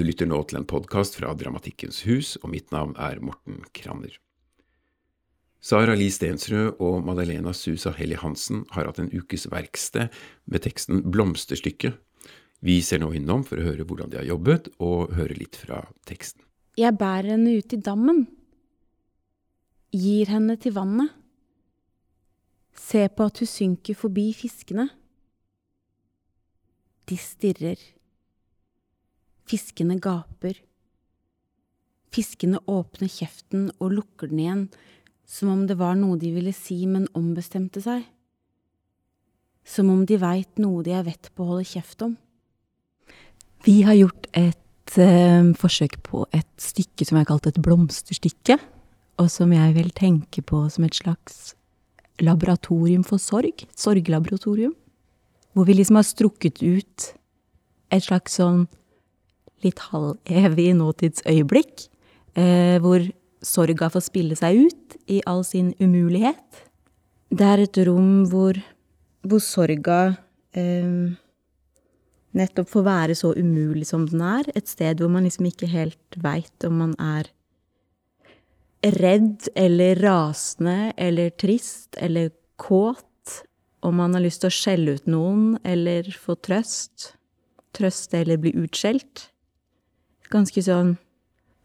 Du lytter nå til en podkast fra Dramatikkens hus, og mitt navn er Morten Kranner. Sara Li Stensrud og Madalena Susa Helly Hansen har hatt en ukes verksted med teksten Blomsterstykket. Vi ser nå innom for å høre hvordan de har jobbet, og høre litt fra teksten. Jeg bærer henne ut i dammen, gir henne til vannet, ser på at hun synker forbi fiskene. De stirrer. Fiskene gaper. Fiskene åpner kjeften og lukker den igjen, som om det var noe de ville si, men ombestemte seg. Som om de veit noe de er vett på å holde kjeft om. Vi har gjort et eh, forsøk på et stykke som jeg har kalt et blomsterstykke, og som jeg vil tenke på som et slags laboratorium for sorg. Sorglaboratorium. Hvor vi liksom har strukket ut et slags sånn litt halvevig nåtidsøyeblikk, eh, hvor sorga får spille seg ut i all sin umulighet. Det er et rom hvor, hvor sorga eh, nettopp får være så umulig som den er. Et sted hvor man liksom ikke helt veit om man er redd eller rasende eller trist eller kåt. Om man har lyst til å skjelle ut noen eller få trøst. Trøste eller bli utskjelt ganske sånn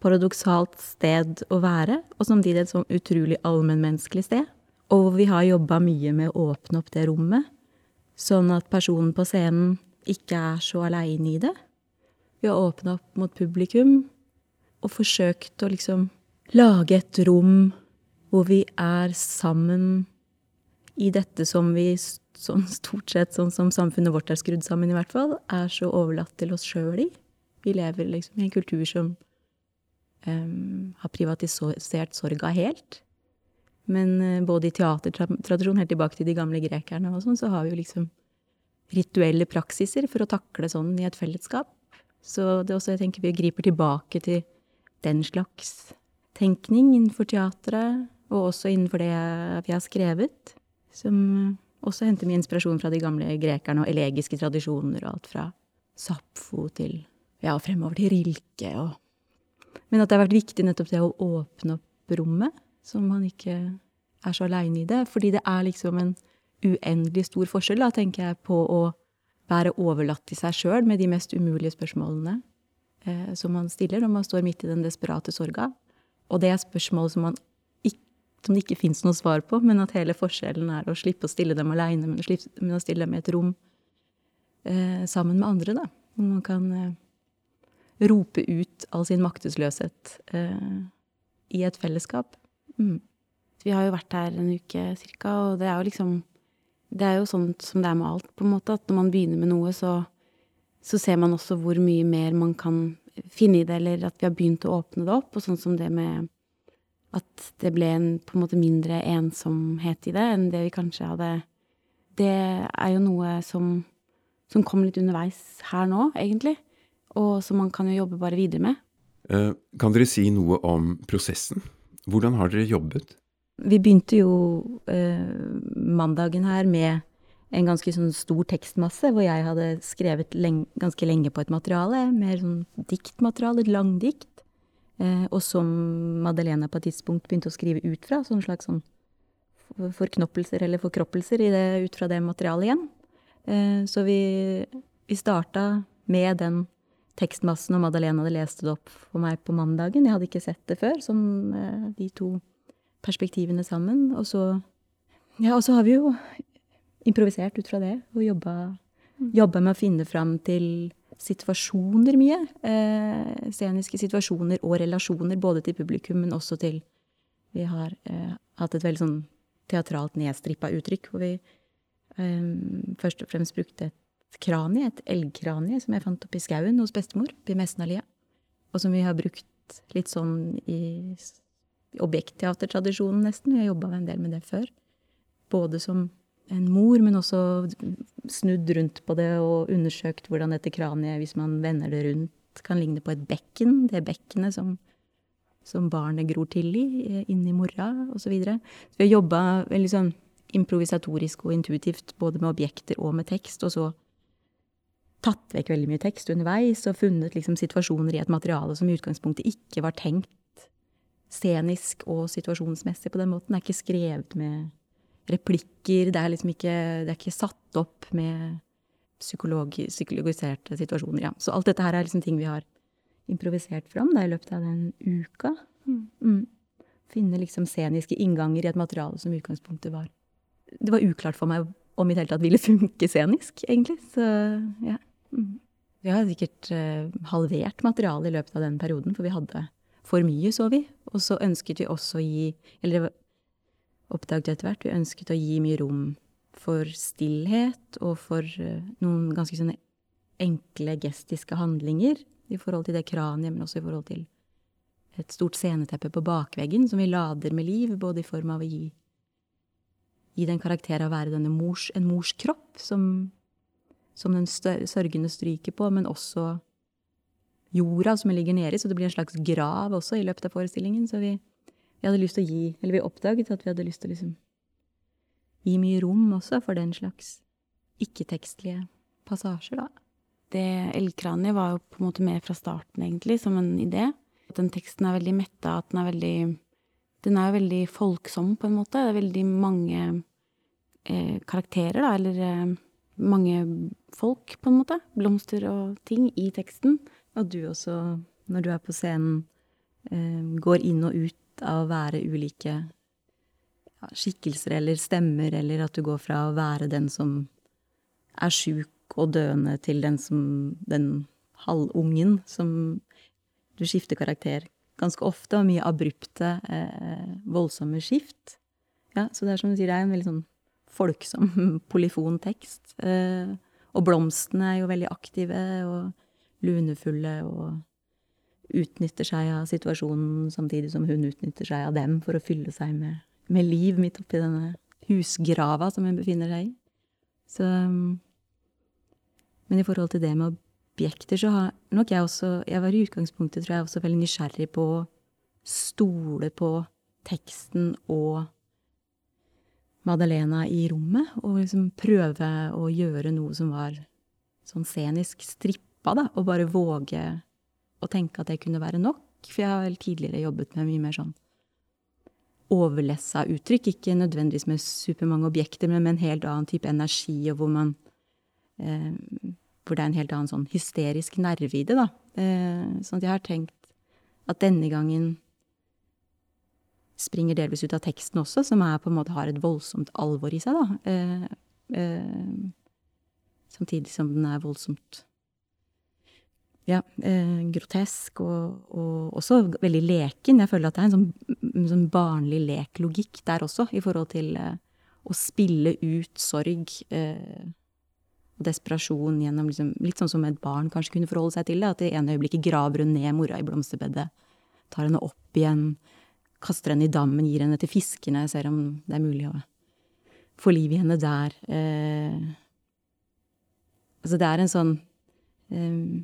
paradoksalt sted å være, og samtidig et sånn utrolig allmennmenneskelig sted. Og vi har jobba mye med å åpne opp det rommet, sånn at personen på scenen ikke er så aleine i det. Vi har åpna opp mot publikum og forsøkt å liksom lage et rom hvor vi er sammen i dette som vi sånn stort sett, sånn som samfunnet vårt er skrudd sammen i hvert fall, er så overlatt til oss sjøl i. Vi lever liksom i en kultur som um, har privatisert sorga helt. Men uh, både i teatertradisjonen, helt tilbake til de gamle grekerne og sånn, så har vi jo liksom rituelle praksiser for å takle sånn i et fellesskap. Så det er også, jeg tenker vi griper tilbake til den slags tenkning innenfor teatret, og også innenfor det vi har skrevet, som også henter mye inspirasjon fra de gamle grekerne og elegiske tradisjoner, og alt fra Sapfo til ja, fremover til Rilke og Men at det har vært viktig nettopp det å åpne opp rommet, så man ikke er så aleine i det. Fordi det er liksom en uendelig stor forskjell, da, tenker jeg, på å være overlatt til seg sjøl med de mest umulige spørsmålene eh, som man stiller når man står midt i den desperate sorga. Og det er spørsmål som, man ikke, som det ikke fins noe svar på, men at hele forskjellen er å slippe å stille dem aleine, men, men, å stille dem i et rom eh, sammen med andre, da. Når man kan eh, rope ut all sin maktesløshet eh, i et fellesskap. Mm. Vi har jo vært her en uke cirka, og det er jo liksom Det er jo sånn som det er med alt, på en måte, at når man begynner med noe, så, så ser man også hvor mye mer man kan finne i det, eller at vi har begynt å åpne det opp, og sånn som det med at det ble en på en måte mindre ensomhet i det enn det vi kanskje hadde Det er jo noe som, som kom litt underveis her nå, egentlig og som man kan jo jobbe bare videre med. Eh, kan dere si noe om prosessen? Hvordan har dere jobbet? Vi begynte jo eh, mandagen her med en ganske sånn stor tekstmasse, hvor jeg hadde skrevet lenge, ganske lenge på et materiale, mer sånn diktmateriale, et langdikt. Eh, og som Madeleine på et tidspunkt begynte å skrive ut fra, sånn slags sånn forknoppelser eller forkroppelser i det, ut fra det materialet igjen. Eh, så vi, vi starta med den tekstmassen, og Madalena hadde lest det opp for meg på mandagen. Jeg hadde ikke sett det før, sånn de to perspektivene sammen. Og så, ja, og så har vi jo improvisert ut fra det, og jobba, mm. jobba med å finne fram til situasjoner mye. Eh, sceniske situasjoner og relasjoner, både til publikum, men også til Vi har eh, hatt et veldig sånn teatralt nedstrippa uttrykk, hvor vi eh, først og fremst brukte et kranie, et elgkranie som jeg fant oppi skauen hos bestemor oppi Messenalia. Og som vi har brukt litt sånn i objektteatertradisjonen, nesten. Vi har jobba en del med det før. Både som en mor, men også snudd rundt på det og undersøkt hvordan dette kraniet, hvis man vender det rundt, kan ligne på et bekken. Det bekkenet som, som barnet gror til i, inni mora, osv. Så, videre. så vi har jobba veldig sånn improvisatorisk og intuitivt både med objekter og med tekst, og så tatt vekk veldig mye tekst underveis og funnet liksom situasjoner i et materiale som i utgangspunktet ikke var tenkt scenisk og situasjonsmessig på den måten. Det er ikke skrevet med replikker, det er liksom ikke, det er ikke satt opp med psykologi, psykologiserte situasjoner. Ja. Så alt dette her er liksom ting vi har improvisert fram da, i løpet av den uka. Mm. mm. Finne liksom sceniske innganger i et materiale som i utgangspunktet var Det var uklart for meg om i det hele tatt ville funke scenisk, egentlig. Så ja. Vi har sikkert uh, halvert materialet i løpet av den perioden, for vi hadde for mye, så vi. Og så ønsket vi også å gi Eller oppdaget etter hvert, vi ønsket å gi mye rom for stillhet og for uh, noen ganske sånne enkle gestiske handlinger i forhold til det kraniet, men også i forhold til et stort sceneteppe på bakveggen som vi lader med liv, både i form av å gi, gi den karakter av å være mors, en mors kropp, som, som den sørgende stryker på, men også jorda som ligger nedi, så det blir en slags grav også i løpet av forestillingen. Så vi, vi hadde lyst til å gi Eller vi oppdaget at vi hadde lyst til å liksom gi mye rom også for den slags ikke-tekstlige passasjer, da. Det eldkraniet var jo på en måte med fra starten, egentlig, som en idé. At den teksten er veldig metta, at den er veldig Den er jo veldig folksom, på en måte. Det er veldig mange eh, karakterer, da, eller eh, mange folk, på en måte. Blomster og ting i teksten. Og du også, når du er på scenen, eh, går inn og ut av å være ulike skikkelser eller stemmer, eller at du går fra å være den som er sjuk og døende, til den som den halvungen som du skifter karakter ganske ofte, og mye abrupte, eh, voldsomme skift. Ja, så det er som du sier, det er en veldig sånn folksom, polyfon tekst. Eh, og blomstene er jo veldig aktive, og lunefulle og utnytter seg av situasjonen samtidig som hun utnytter seg av dem for å fylle seg med, med liv midt oppi denne husgrava som hun befinner seg i. Så Men i forhold til det med objekter, så har nok jeg også Jeg var i utgangspunktet, tror jeg, også veldig nysgjerrig på å stole på teksten og Madalena i rommet, og liksom prøve å gjøre noe som var sånn scenisk strippa, da, og bare våge å tenke at det kunne være nok. For jeg har vel tidligere jobbet med mye mer sånn overlessa uttrykk. Ikke nødvendigvis med supermange objekter, men med en helt annen type energi, og hvor man eh, Hvor det er en helt annen sånn hysterisk nerve i det, da. Eh, sånn at jeg har tenkt at denne gangen springer delvis ut av teksten også, som er måte har et voldsomt alvor i seg, da. Eh, eh samtidig som den er voldsomt ja, eh, grotesk og, og, også veldig leken. Jeg føler at det er en sånn, en sånn barnlig leklogikk der også, i forhold til eh, å spille ut sorg eh, og desperasjon gjennom liksom, Litt sånn som et barn kanskje kunne forholde seg til det. At i ene øyeblikket graver hun ned mora i blomsterbedet, tar henne opp igjen, kaster henne i dammen, gir henne til fiskene, ser om det er mulig å få liv i henne der. Eh, altså, det er en sånn eh,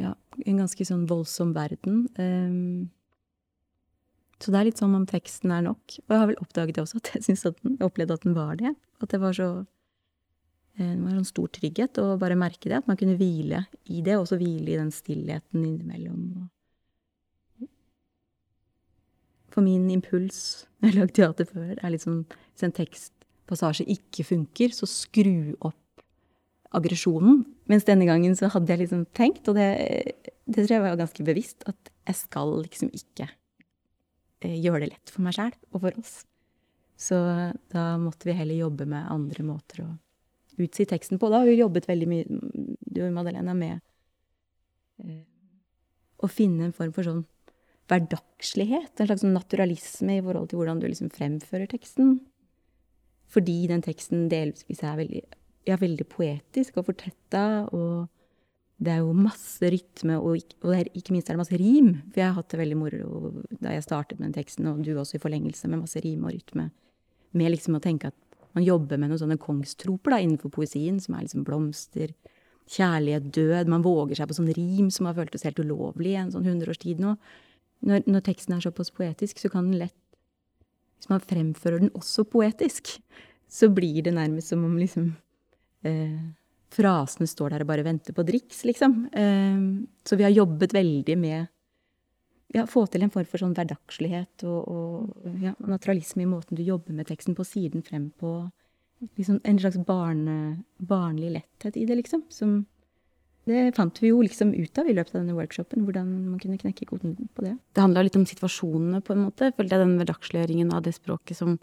ja, en ganske sånn voldsom verden. Eh, så det er litt sånn om teksten er nok. Og jeg har vel oppdaget det også, at jeg at den, opplevde at den var det. At det var så eh, Det var en stor trygghet å bare merke det, at man kunne hvile i det, og også hvile i den stillheten innimellom. For min impuls når jeg har lagd teater før, er sånn hvis en tekstpassasje ikke funker, så skru opp aggresjonen. Mens denne gangen så hadde jeg liksom tenkt, og det, det tror jeg var ganske bevisst, at jeg skal liksom ikke eh, gjøre det lett for meg sjæl og for oss. Så da måtte vi heller jobbe med andre måter å utsi teksten på. Da har vi jobbet veldig mye, du og Madalena, med eh, å finne en form for sånn hverdagslighet. En slags naturalisme i forhold til hvordan du liksom fremfører teksten. Fordi den teksten delvis er veldig ja, veldig poetisk og fortetta, og det er jo masse rytme, og, og ikke minst er det masse rim. For jeg har hatt det veldig moro da jeg startet med den teksten, og du også i forlengelse, med masse rim og rytme. Med liksom å tenke at man jobber med noen sånne kongstroper da, innenfor poesien, som er liksom blomster, kjærlighet, død. Man våger seg på sånn rim som har føltes helt ulovlig i en sånn hundreårstid nå. Når, når teksten er såpass poetisk, så kan den lett Hvis man fremfører den også poetisk, så blir det nærmest som om liksom eh, frasene står der og bare venter på driks, liksom. Eh, så vi har jobbet veldig med ja, få til en form for sånn hverdagslighet og, og ja, naturalisme i måten du jobber med teksten på, siden frem på liksom en slags barne, barnlig letthet i det, liksom. Som det fant vi jo liksom ut av i løpet av denne workshopen, hvordan man kunne knekke koden på det. Det handla litt om situasjonene, på en måte. Følte jeg den hverdagsliggjøringen av det språket som,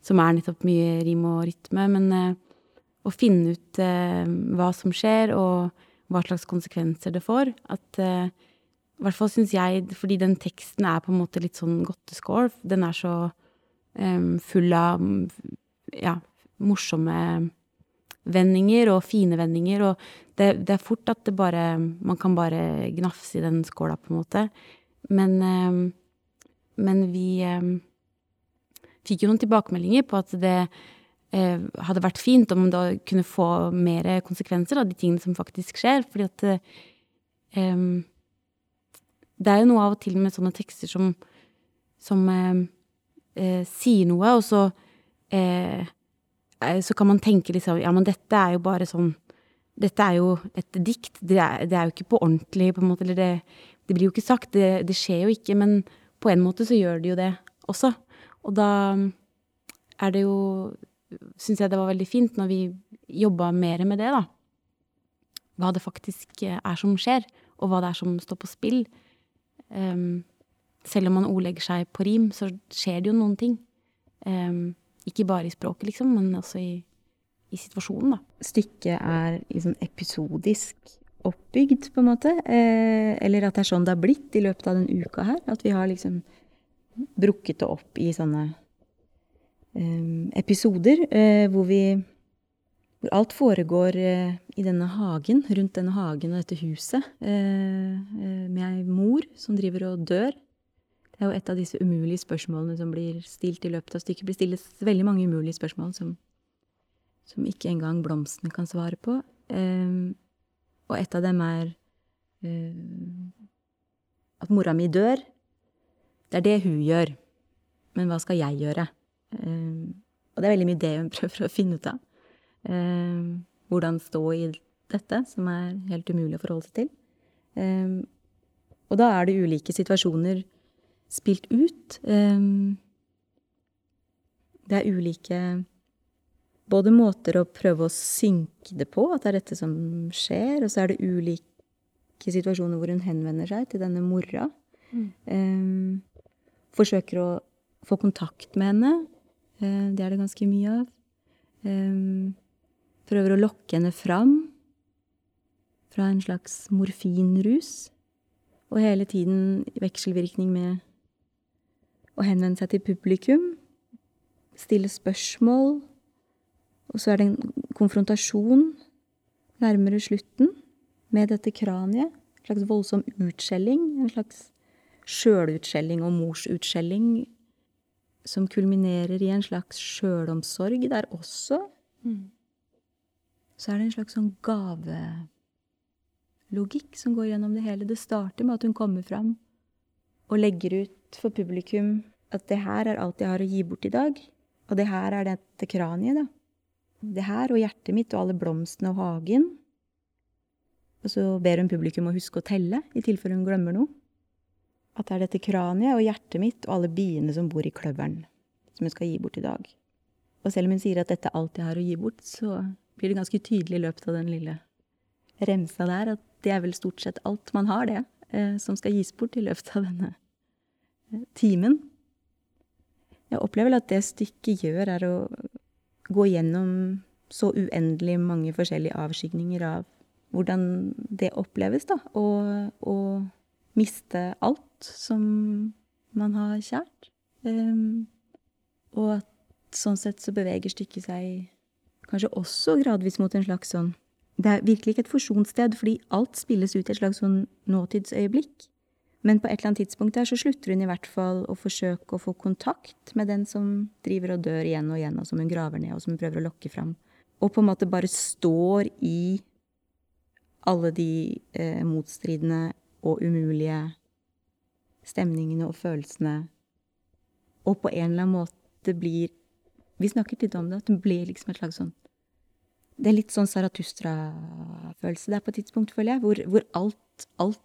som, er nettopp mye rim og rytme. Men eh, å finne ut eh, hva som skjer, og hva slags konsekvenser det får. At eh, I hvert fall syns jeg, fordi den teksten er på en måte litt sånn godteskål. Den er så eh, full av ja, morsomme vendinger og fine vendinger, og det, det, er fort at det bare Man kan bare gnafse i den skåla, på en måte. Men, eh, men vi eh, fikk jo noen tilbakemeldinger på at det eh, hadde vært fint om det kunne få mer konsekvenser av de tingene som faktisk skjer, fordi at Det er jo noe av og til med sånne tekster som, som sier noe, og så så kan man tenke liksom Ja, men dette er jo bare sånn Dette er jo et dikt. Det er, det er jo ikke på ordentlig, på en måte. Eller det, det blir jo ikke sagt. Det, det, skjer jo ikke. Men på en måte så gjør det jo det også. Og da er det jo Syns jeg det var veldig fint når vi jobba mer med det, da. Hva det faktisk er som skjer, og hva det er som står på spill. Um, selv om man ordlegger seg på rim, så skjer det jo noen ting. Um, ikke bare i språket, liksom, men også i, i situasjonen, da. Stykket er liksom episodisk oppbygd, på en måte. Eh, eller at det er sånn det har blitt i løpet av den uka her. At vi har liksom brukket det opp i sånne eh, episoder eh, hvor vi hvor alt foregår eh, i denne hagen, rundt denne hagen og dette huset, eh, eh, med ei mor som driver og dør det er jo et av disse umulige spørsmålene som blir stilt i løpet av stykket. Det blir stilles veldig mange umulige spørsmål som, som ikke engang blomstene kan svare på. Um, og et av dem er uh, at mora mi dør. Det er det hun gjør. Men hva skal jeg gjøre? Um, og det er veldig mye det hun prøver å finne ut av. Um, hvordan stå i dette, som er helt umulig å forholde seg til. og da er det ulike situasjoner spilt ut. Det er ulike både måter å prøve å synke det på, at det er dette som skjer, og så er det ulike situasjoner hvor hun henvender seg til denne mora. Mm. Um, forsøker å få kontakt med henne. Uh, det er det ganske mye av. Um, prøver å lokke henne fram fra en slags morfinrus. Og hele tiden vekselvirkning med å henvende seg til publikum, stille spørsmål, og så er det en konfrontasjon nærmere slutten med dette kraniet. En slags voldsom utskjelling, en slags sjølutskjelling og morsutskjelling som kulminerer i en slags sjølomsorg der også. Mm. Så er det en slags sånn gavelogikk som går gjennom det hele. Det starter med at hun kommer fram og legger ut for publikum at det her er alt jeg har å gi bort i dag. Og det her er dette kraniet, da. Det her og hjertet mitt og alle blomstene og hagen. Og så ber hun publikum å huske å telle, i tilfelle hun glemmer noe. At det er dette kraniet og hjertet mitt og alle biene som bor i kløveren, som hun skal gi bort i dag. Og selv om hun sier at dette er alt jeg har å gi bort, så blir det ganske tydelig i løpet av den lille remsa der at det er vel stort sett alt man har, det, eh, som skal gis bort i løpet av denne timen. Jeg opplever at det stykket gjør, er å gå gjennom så uendelig mange forskjellige avskygninger av hvordan det oppleves, da. Å miste alt som man har kjært. Um, og at sånn sett så beveger stykket seg kanskje også gradvis mot en slags sånn Det er virkelig ikke et forsjonssted, fordi alt spilles ut i et slags sånn nåtidsøyeblikk. Men på et eller annet tidspunkt der så slutter hun i hvert fall å forsøke å få kontakt med den som driver og dør igjen og igjen, og som hun graver ned, og som hun prøver å lokke fram. Og på en måte bare står i alle de eh, motstridende og umulige stemningene og følelsene, og på en eller annen måte blir Vi snakket litt om det, at hun blir liksom et slags sånn Det er litt sånn Saratustra-følelse der på et tidspunkt, føler jeg, hvor, hvor alt, alt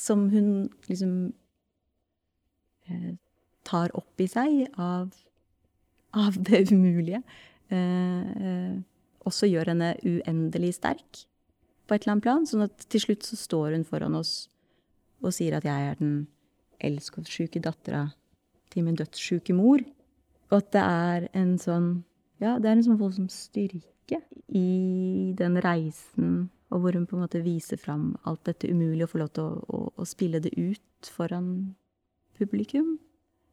som hun liksom eh, tar opp i seg av, av det umulige, eh, eh, også gjør henne uendelig sterk på et eller annet plan. Sånn at til slutt så står hun foran oss og sier at jeg er den elskovssjuke dattera til min dødssjuke mor. Og at det er en sånn Ja, det er en sånn voldsom styrke i den reisen, og hvor hun på en måte viser fram alt dette umulige og får lov til å, å, å spille det ut foran publikum.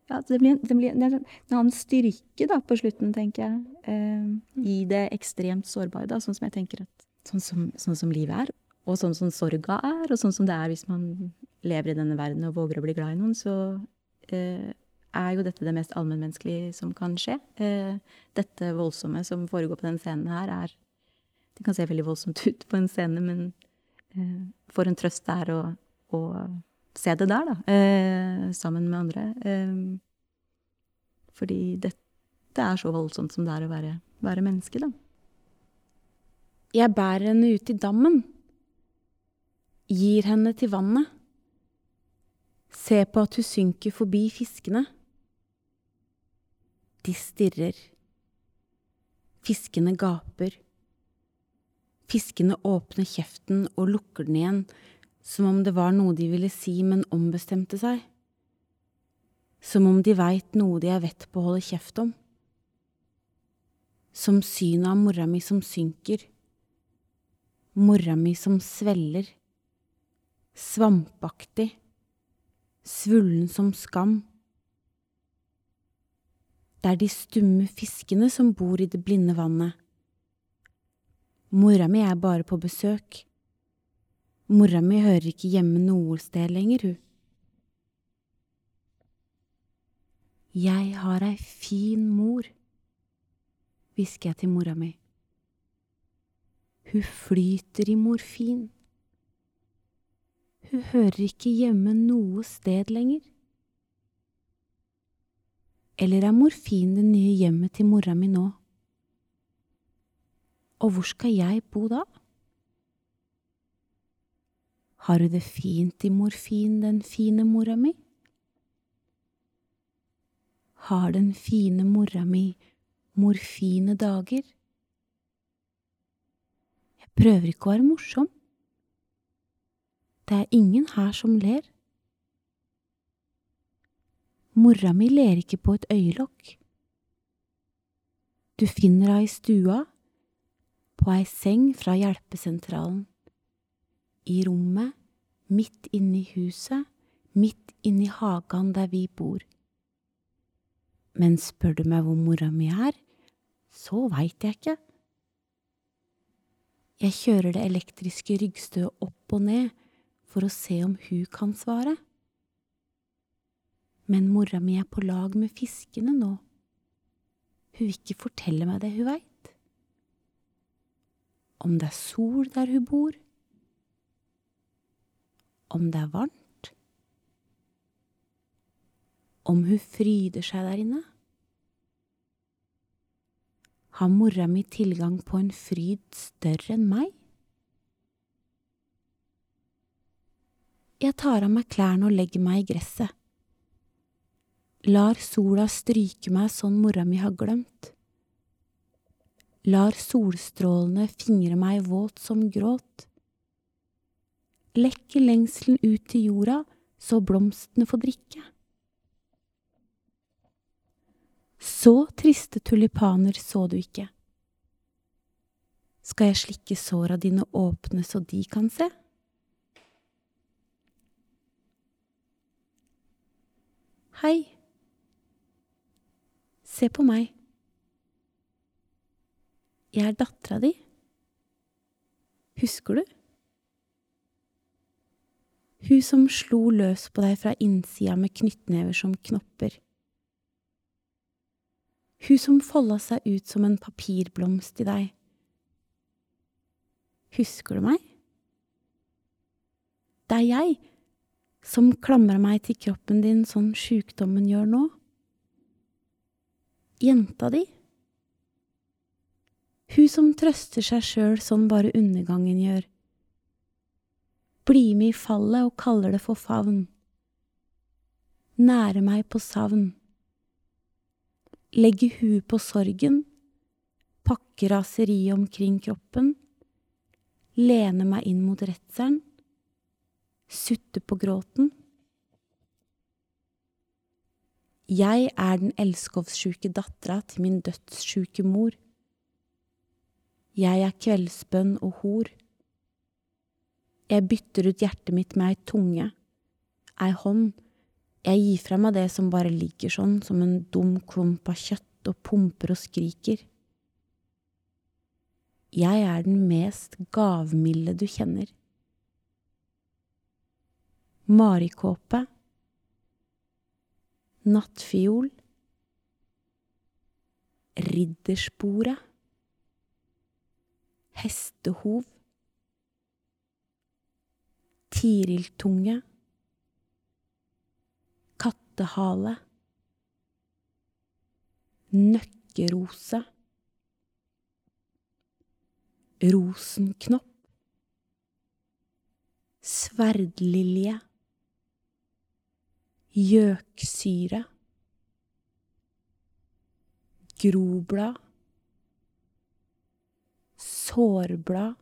Ja, det blir, det blir det en annen styrke da, på slutten, tenker jeg, eh, i det ekstremt sårbare, da, sånn som jeg tenker at sånn som, sånn som livet er, og sånn som sorga er, og sånn som det er hvis man lever i denne verden og våger å bli glad i noen, så eh, er jo dette det mest allmennmenneskelige som kan skje. Eh, dette voldsomme som foregår på denne scenen her, er Det kan se veldig voldsomt ut på en scene, men eh, for en trøst det er å, å se det der, da. Eh, sammen med andre. Eh, fordi dette er så voldsomt som det er å være, være menneske, da. Jeg bærer henne ut i dammen. Gir henne til vannet. Se på at hun synker forbi fiskene. De stirrer. Fiskene gaper. Fiskene åpner kjeften og lukker den igjen, som om det var noe de ville si, men ombestemte seg. Som om de veit noe de er vett på å holde kjeft om. Som synet av mora mi som synker. Mora mi som sveller. Svampaktig. Svullen som skam. Det er de stumme fiskene som bor i det blinde vannet. Mora mi er bare på besøk. Mora mi hører ikke hjemme noe sted lenger, hun. Jeg har ei fin mor, hvisker jeg til mora mi. Hun flyter i morfin. Hun hører ikke hjemme noe sted lenger. Eller er morfin det nye hjemmet til mora mi nå? Og hvor skal jeg bo da? Har du det fint i morfin, den fine mora mi? Har den fine mora mi morfine dager? Jeg prøver ikke å være morsom. Det er ingen her som ler. Mora mi ler ikke på et øyelokk. Du finner henne i stua, på ei seng fra hjelpesentralen, i rommet, midt inne i huset, midt inne i hagen der vi bor. Men spør du meg hvor mora mi er, så veit jeg ikke. Jeg kjører det elektriske ryggstøet opp og ned for å se om hun kan svare men mora mi er på lag med fiskene nå. Hun vil ikke fortelle meg det hun veit. Om det er sol der hun bor, om det er varmt, om hun fryder seg der inne. Har mora mi tilgang på en fryd større enn meg? Jeg tar av meg klærne og legger meg i gresset lar sola stryke meg sånn mora mi har glemt. Lar solstrålene fingre meg våt som gråt. Lekker lengselen ut til jorda så blomstene får drikke. Så triste tulipaner så du ikke. Skal jeg slikke såra dine åpne så de kan se? Hei. Se på meg. Jeg er dattera di. Husker du? Hun som slo løs på deg fra innsida med knyttnever som knopper. Hun som folda seg ut som en papirblomst i deg. Husker du meg? Det er jeg som klamrer meg til kroppen din sånn sjukdommen gjør nå jenta di. Hun som trøster seg sjøl sånn bare undergangen gjør. Bli med i fallet og kaller det for favn. Nære meg på savn. Legge huet på sorgen, pakke raseriet omkring kroppen, lene meg inn mot redselen, sutte på gråten. Jeg er den elskovssjuke dattera til min dødssjuke mor. Jeg er kveldsbønn og hor. Jeg bytter ut hjertet mitt med ei tunge, ei hånd, jeg gir fra meg det som bare ligger sånn som en dum klump av kjøtt og pumper og skriker. Jeg er den mest gavmilde du kjenner. Marikåpe Nattfiol Riddersporet Hestehov. Tiriltunge. Kattehale. Nøkkerose. Rosenknopp. Sverdlilje. Gjøksyre. Groblad Sårblad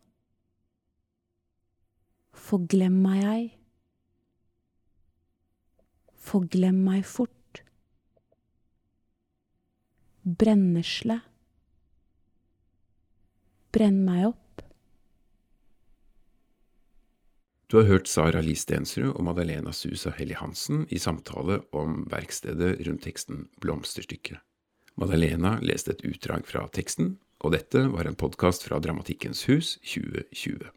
Forglemma jeg. Forglem meg fort. Brennesle. Brenn meg opp. Du har hørt Sara Li Stensrud og Madalena Susa Helly Hansen i samtale om verkstedet rundt teksten Blomsterstykket. Madalena leste et utdrag fra teksten, og dette var en podkast fra Dramatikkens hus 2020.